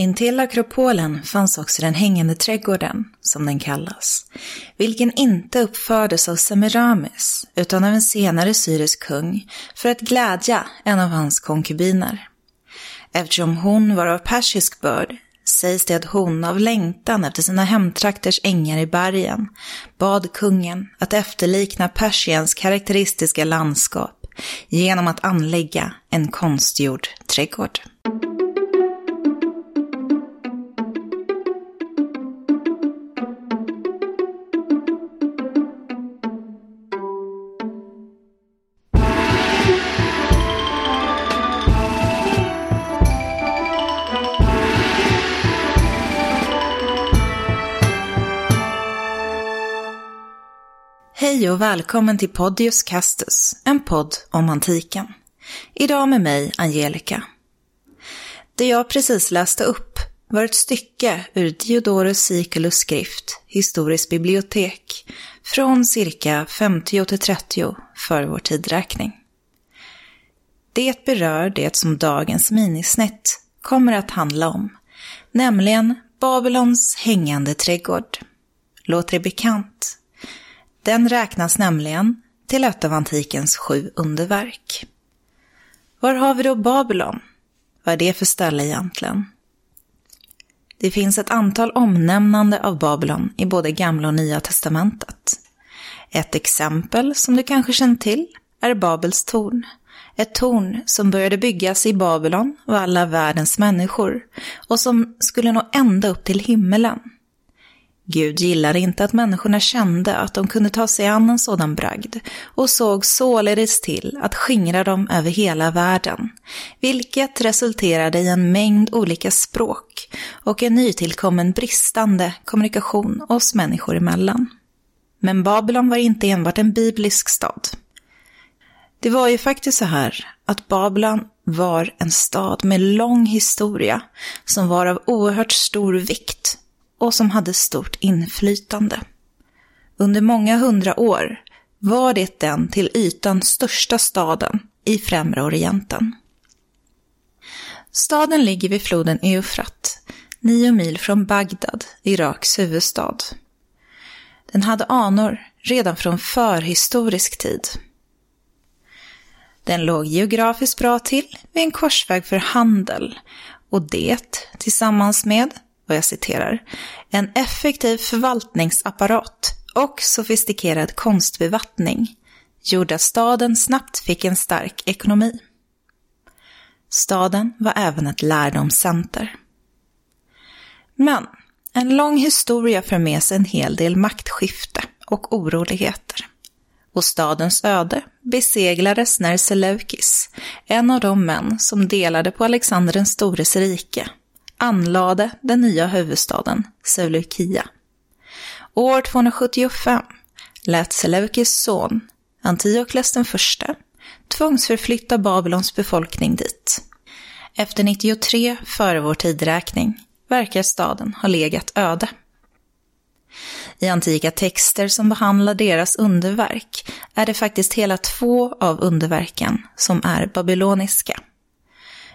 Intill akropolen fanns också den hängande trädgården, som den kallas, vilken inte uppfördes av Semiramis utan av en senare syrisk kung för att glädja en av hans konkubiner. Eftersom hon var av persisk börd sägs det att hon av längtan efter sina hemtrakters ängar i bergen bad kungen att efterlikna Persiens karaktäristiska landskap genom att anlägga en konstgjord trädgård. Hej och välkommen till Podius Castus, en podd om antiken. Idag med mig, Angelica. Det jag precis läste upp var ett stycke ur Diodorus Siculus skrift, Historiskt bibliotek, från cirka 50-30 för vår tidräkning. Det berör det som dagens minisnitt kommer att handla om, nämligen Babylons hängande trädgård. Låter det bekant? Den räknas nämligen till ett av antikens sju underverk. Var har vi då Babylon? Vad är det för ställe egentligen? Det finns ett antal omnämnande av Babylon i både Gamla och Nya testamentet. Ett exempel som du kanske känner till är Babels torn. Ett torn som började byggas i Babylon av alla världens människor och som skulle nå ända upp till himmelen. Gud gillade inte att människorna kände att de kunde ta sig an en sådan bragd och såg således till att skingra dem över hela världen, vilket resulterade i en mängd olika språk och en nytillkommen bristande kommunikation oss människor emellan. Men Babylon var inte enbart en biblisk stad. Det var ju faktiskt så här att Babylon var en stad med lång historia som var av oerhört stor vikt och som hade stort inflytande. Under många hundra år var det den till ytan största staden i Främre Orienten. Staden ligger vid floden Eufrat, nio mil från Bagdad, Iraks huvudstad. Den hade anor redan från förhistorisk tid. Den låg geografiskt bra till vid en korsväg för handel och det, tillsammans med och jag citerar, en effektiv förvaltningsapparat och sofistikerad konstbevattning gjorde att staden snabbt fick en stark ekonomi. Staden var även ett lärdomscenter. Men en lång historia för med sig en hel del maktskifte och oroligheter. Och stadens öde beseglades när Seleukis, en av de män som delade på Alexander den stores rike, anlade den nya huvudstaden Seleukia. År 275 lät Seleukis son, Antiochles den förste, tvångsförflytta Babylons befolkning dit. Efter 93 före vår tidräkning verkar staden ha legat öde. I antika texter som behandlar deras underverk är det faktiskt hela två av underverken som är babyloniska.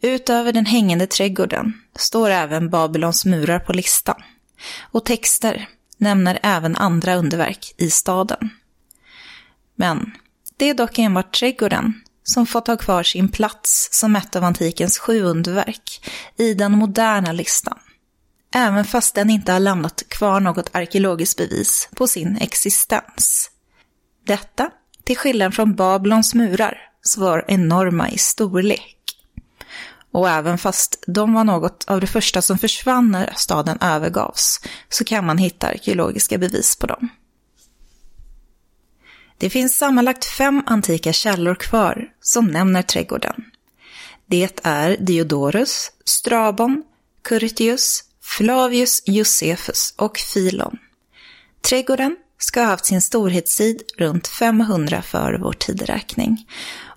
Utöver den hängande trädgården står även Babylons murar på listan. Och texter nämner även andra underverk i staden. Men det är dock enbart trädgården som fått ha kvar sin plats som ett av antikens sju underverk i den moderna listan. Även fast den inte har lämnat kvar något arkeologiskt bevis på sin existens. Detta till skillnad från Babylons murar, som var enorma i storlek. Och även fast de var något av det första som försvann när staden övergavs, så kan man hitta arkeologiska bevis på dem. Det finns sammanlagt fem antika källor kvar som nämner trädgården. Det är Diodorus, Strabon, Curtius, Flavius Josephus och Filon. Trädgården ska ha haft sin storhetstid runt 500 före vår tideräkning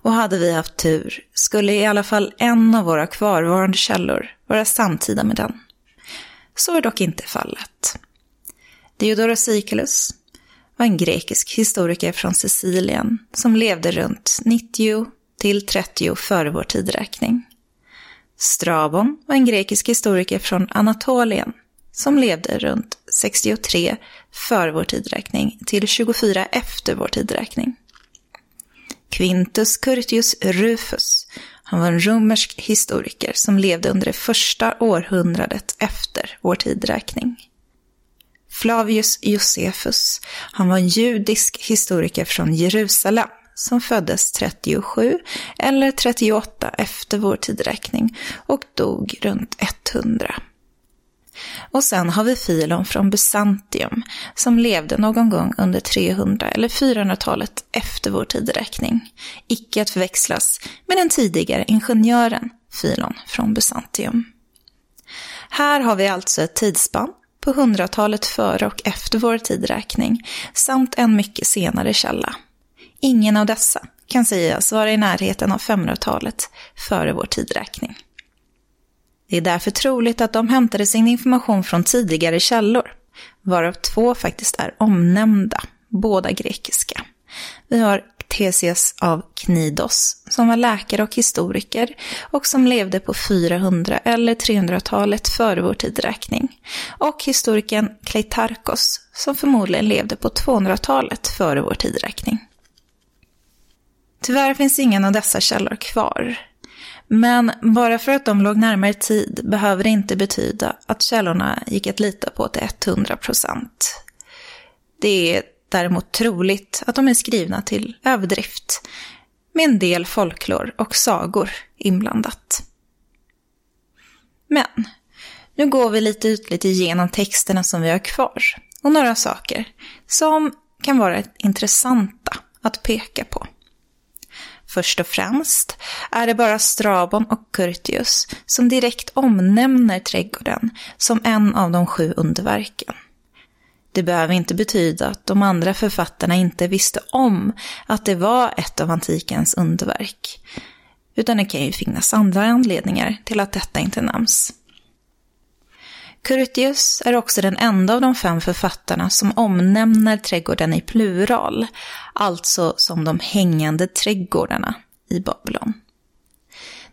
och hade vi haft tur skulle i alla fall en av våra kvarvarande källor vara samtida med den. Så är dock inte fallet. Diodorus Siculus var en grekisk historiker från Sicilien som levde runt 90 till 30 före vår tideräkning. Strabon var en grekisk historiker från Anatolien som levde runt 63 före vår tidräkning till 24 efter vår tidräkning. Quintus Curtius Rufus, han var en romersk historiker som levde under det första århundradet efter vår tidräkning. Flavius Josephus, han var en judisk historiker från Jerusalem som föddes 37 eller 38 efter vår tidräkning och dog runt 100. Och sen har vi Filon från Bysantium som levde någon gång under 300 eller 400-talet efter vår tideräkning. Icke att förväxlas med den tidigare ingenjören Filon från Bysantium. Här har vi alltså ett tidsspann på hundratalet före och efter vår tidräkning samt en mycket senare källa. Ingen av dessa kan sägas vara i närheten av 500-talet före vår tidräkning. Det är därför troligt att de hämtade sin information från tidigare källor, varav två faktiskt är omnämnda, båda grekiska. Vi har Ktesias av Knidos, som var läkare och historiker och som levde på 400 eller 300-talet före vår tidräkning. Och historikern Kleitarkos, som förmodligen levde på 200-talet före vår tidräkning. Tyvärr finns ingen av dessa källor kvar. Men bara för att de låg närmare tid behöver det inte betyda att källorna gick att lita på till 100 procent. Det är däremot troligt att de är skrivna till överdrift, med en del folklor och sagor inblandat. Men, nu går vi lite ytligt igenom texterna som vi har kvar och några saker som kan vara intressanta att peka på. Först och främst är det bara Strabon och Curtius som direkt omnämner trädgården som en av de sju underverken. Det behöver inte betyda att de andra författarna inte visste om att det var ett av antikens underverk. Utan det kan ju finnas andra anledningar till att detta inte nämns. Curtius är också den enda av de fem författarna som omnämner trädgården i plural, alltså som de hängande trädgårdarna i Babylon.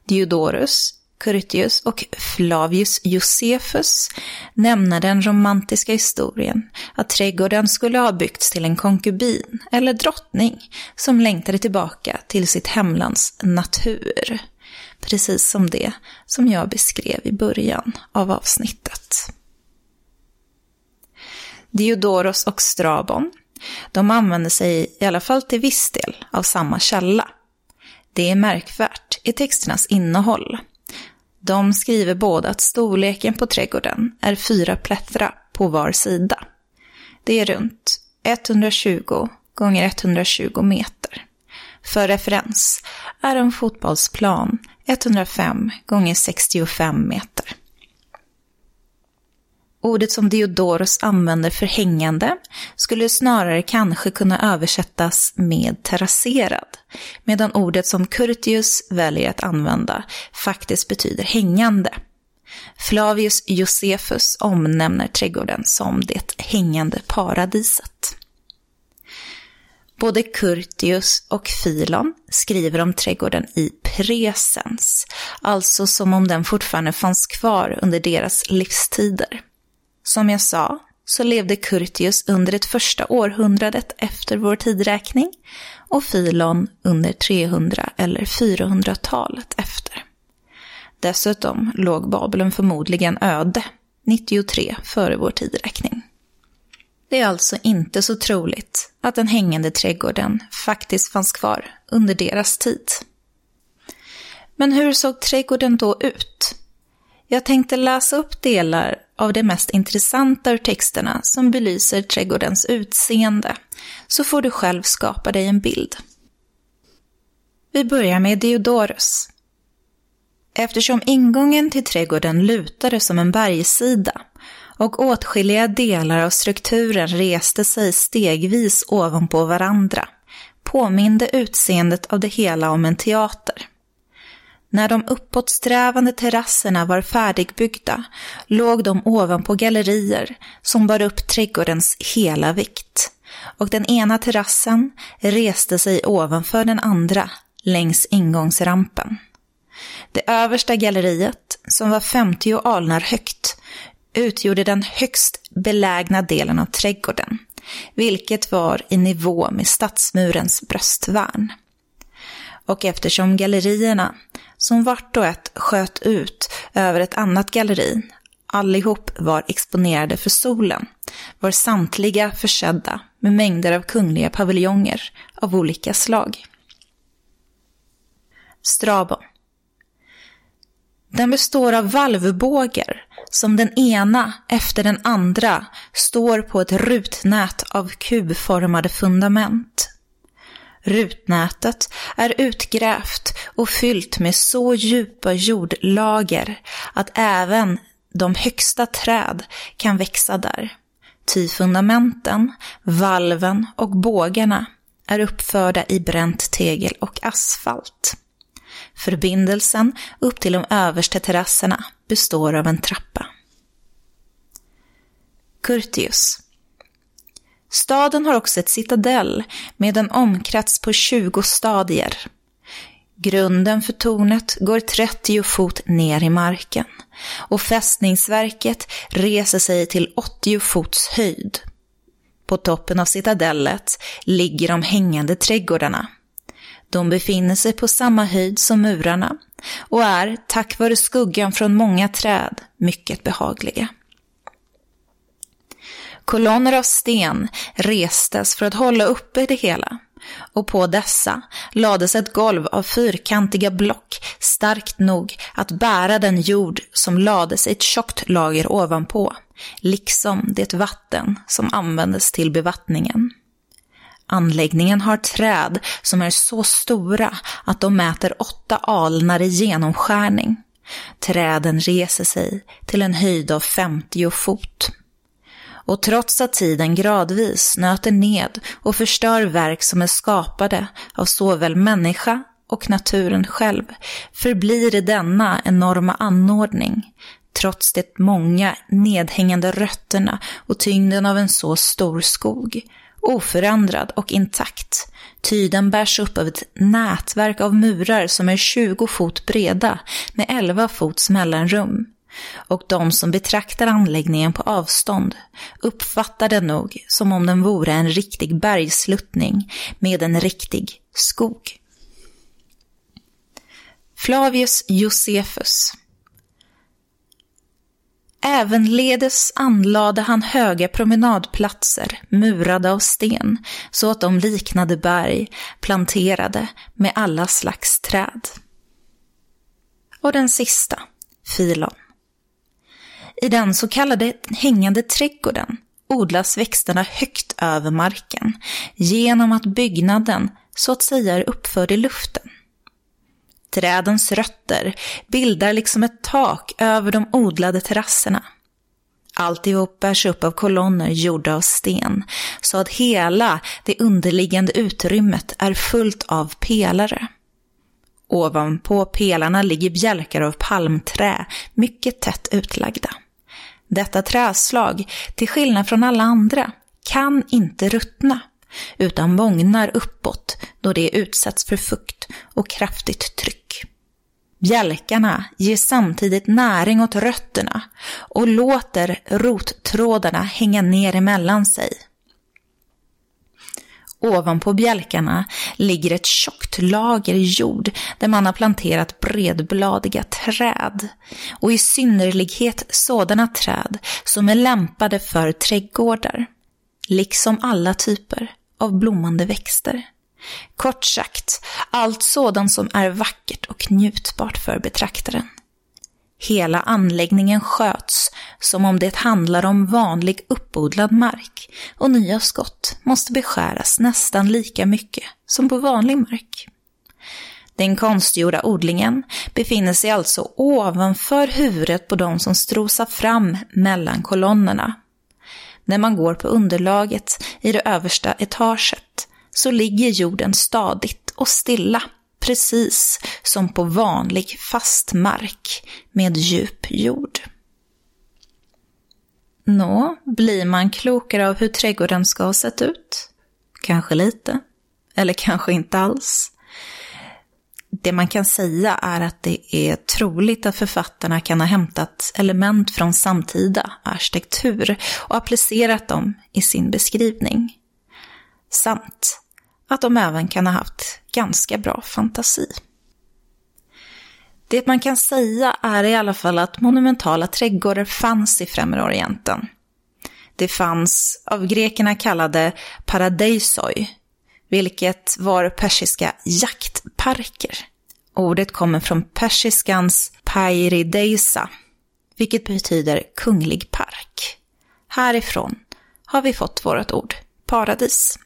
Diodorus, Curtius och Flavius Josephus nämner den romantiska historien att trädgården skulle ha byggts till en konkubin eller drottning som längtade tillbaka till sitt hemlands natur precis som det som jag beskrev i början av avsnittet. Diodoros och Strabon, de använder sig i alla fall till viss del av samma källa. Det är märkvärt i texternas innehåll. De skriver båda att storleken på trädgården är fyra plättra på var sida. Det är runt 120 gånger 120 meter. För referens är en fotbollsplan 105 gånger 65 meter. Ordet som Diodorus använder för hängande skulle snarare kanske kunna översättas med terrasserad, medan ordet som Curtius väljer att använda faktiskt betyder hängande. Flavius Josephus omnämner trädgården som det hängande paradiset. Både Curtius och Filon skriver om trädgården i presens, alltså som om den fortfarande fanns kvar under deras livstider. Som jag sa så levde Curtius under det första århundradet efter vår tidräkning och Filon under 300 eller 400-talet efter. Dessutom låg Babylon förmodligen öde 93 före vår tidräkning. Det är alltså inte så troligt att den hängande trädgården faktiskt fanns kvar under deras tid. Men hur såg trädgården då ut? Jag tänkte läsa upp delar av det mest intressanta ur texterna som belyser trädgårdens utseende, så får du själv skapa dig en bild. Vi börjar med Diodorus. Eftersom ingången till trädgården lutade som en bergssida och åtskilliga delar av strukturen reste sig stegvis ovanpå varandra påminde utseendet av det hela om en teater. När de uppåtsträvande terrasserna var färdigbyggda låg de ovanpå gallerier som bar upp trädgårdens hela vikt och den ena terrassen reste sig ovanför den andra längs ingångsrampen. Det översta galleriet, som var 50 alnar högt, utgjorde den högst belägna delen av trädgården, vilket var i nivå med stadsmurens bröstvärn. Och eftersom gallerierna, som vart och ett sköt ut över ett annat galleri, allihop var exponerade för solen, var samtliga försedda med mängder av kungliga paviljonger av olika slag. Strabo. Den består av valvbågar som den ena efter den andra står på ett rutnät av kubformade fundament. Rutnätet är utgrävt och fyllt med så djupa jordlager att även de högsta träd kan växa där. Ty fundamenten, valven och bågarna är uppförda i bränt tegel och asfalt. Förbindelsen upp till de översta terrasserna består av en trappa. Curtius Staden har också ett citadell med en omkrets på 20 stadier. Grunden för tornet går 30 fot ner i marken och fästningsverket reser sig till 80 fots höjd. På toppen av citadellet ligger de hängande trädgårdarna. De befinner sig på samma höjd som murarna och är, tack vare skuggan från många träd, mycket behagliga. Kolonner av sten restes för att hålla uppe det hela och på dessa lades ett golv av fyrkantiga block starkt nog att bära den jord som lades i ett tjockt lager ovanpå, liksom det vatten som användes till bevattningen. Anläggningen har träd som är så stora att de mäter åtta alnar i genomskärning. Träden reser sig till en höjd av 50 fot. Och trots att tiden gradvis nöter ned och förstör verk som är skapade av såväl människa och naturen själv, förblir denna enorma anordning, trots det många nedhängande rötterna och tyngden av en så stor skog, oförändrad och intakt, ty den bärs upp av ett nätverk av murar som är 20 fot breda med 11 fots mellanrum. Och de som betraktar anläggningen på avstånd uppfattar den nog som om den vore en riktig bergsluttning med en riktig skog. Flavius Josephus Ävenledes anlade han höga promenadplatser, murade av sten, så att de liknade berg, planterade med alla slags träd. Och den sista, Filon. I den så kallade hängande trädgården odlas växterna högt över marken genom att byggnaden så att säga är uppförd i luften. Trädens rötter bildar liksom ett tak över de odlade terrasserna. Alltihop bärs upp av kolonner gjorda av sten, så att hela det underliggande utrymmet är fullt av pelare. Ovanpå pelarna ligger bjälkar av palmträ, mycket tätt utlagda. Detta träslag, till skillnad från alla andra, kan inte ruttna utan bångnar uppåt då det utsätts för fukt och kraftigt tryck. Bjälkarna ger samtidigt näring åt rötterna och låter rottrådarna hänga ner emellan sig. Ovanpå bjälkarna ligger ett tjockt lager jord där man har planterat bredbladiga träd. Och i synnerlighet sådana träd som är lämpade för trädgårdar. Liksom alla typer av blommande växter. Kort sagt, allt sådant som är vackert och njutbart för betraktaren. Hela anläggningen sköts som om det handlar om vanlig uppodlad mark och nya skott måste beskäras nästan lika mycket som på vanlig mark. Den konstgjorda odlingen befinner sig alltså ovanför huvudet på de som strosar fram mellan kolonnerna. När man går på underlaget i det översta etaget så ligger jorden stadigt och stilla precis som på vanlig fast mark med djup jord. Nå, blir man klokare av hur trädgården ska ha sett ut? Kanske lite, eller kanske inte alls. Det man kan säga är att det är troligt att författarna kan ha hämtat element från samtida arkitektur och applicerat dem i sin beskrivning. Samt att de även kan ha haft ganska bra fantasi. Det man kan säga är i alla fall att monumentala trädgårdar fanns i Främre Orienten. Det fanns av grekerna kallade paradisoi, vilket var persiska jaktparker. Ordet kommer från persiskans pairideisa, vilket betyder kunglig park. Härifrån har vi fått vårt ord paradis.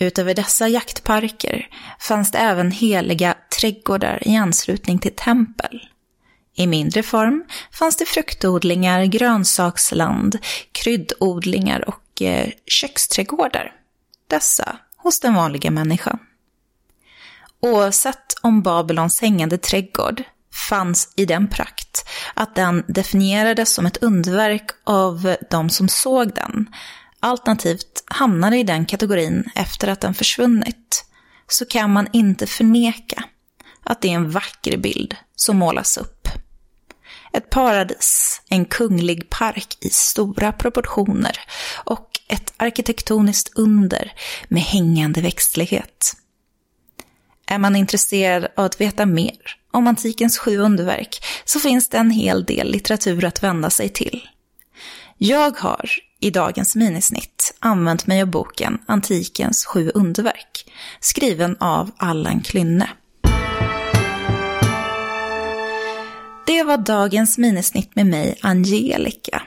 Utöver dessa jaktparker fanns det även heliga trädgårdar i anslutning till tempel. I mindre form fanns det fruktodlingar, grönsaksland, kryddodlingar och eh, köksträdgårdar. Dessa hos den vanliga människan. Oavsett om Babylons hängande trädgård fanns i den prakt att den definierades som ett underverk av de som såg den, alternativt hamnade i den kategorin efter att den försvunnit, så kan man inte förneka att det är en vacker bild som målas upp. Ett paradis, en kunglig park i stora proportioner och ett arkitektoniskt under med hängande växtlighet. Är man intresserad av att veta mer om antikens sju underverk så finns det en hel del litteratur att vända sig till. Jag har i dagens minisnitt använt mig av boken Antikens sju underverk, skriven av Allan Klynne. Det var dagens minisnitt med mig, Angelica.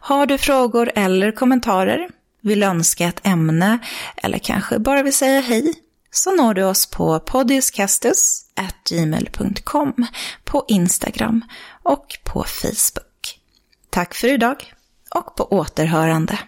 Har du frågor eller kommentarer, vill önska ett ämne eller kanske bara vill säga hej så når du oss på podiuscastus.gmail.com på Instagram och på Facebook. Tack för idag och på återhörande.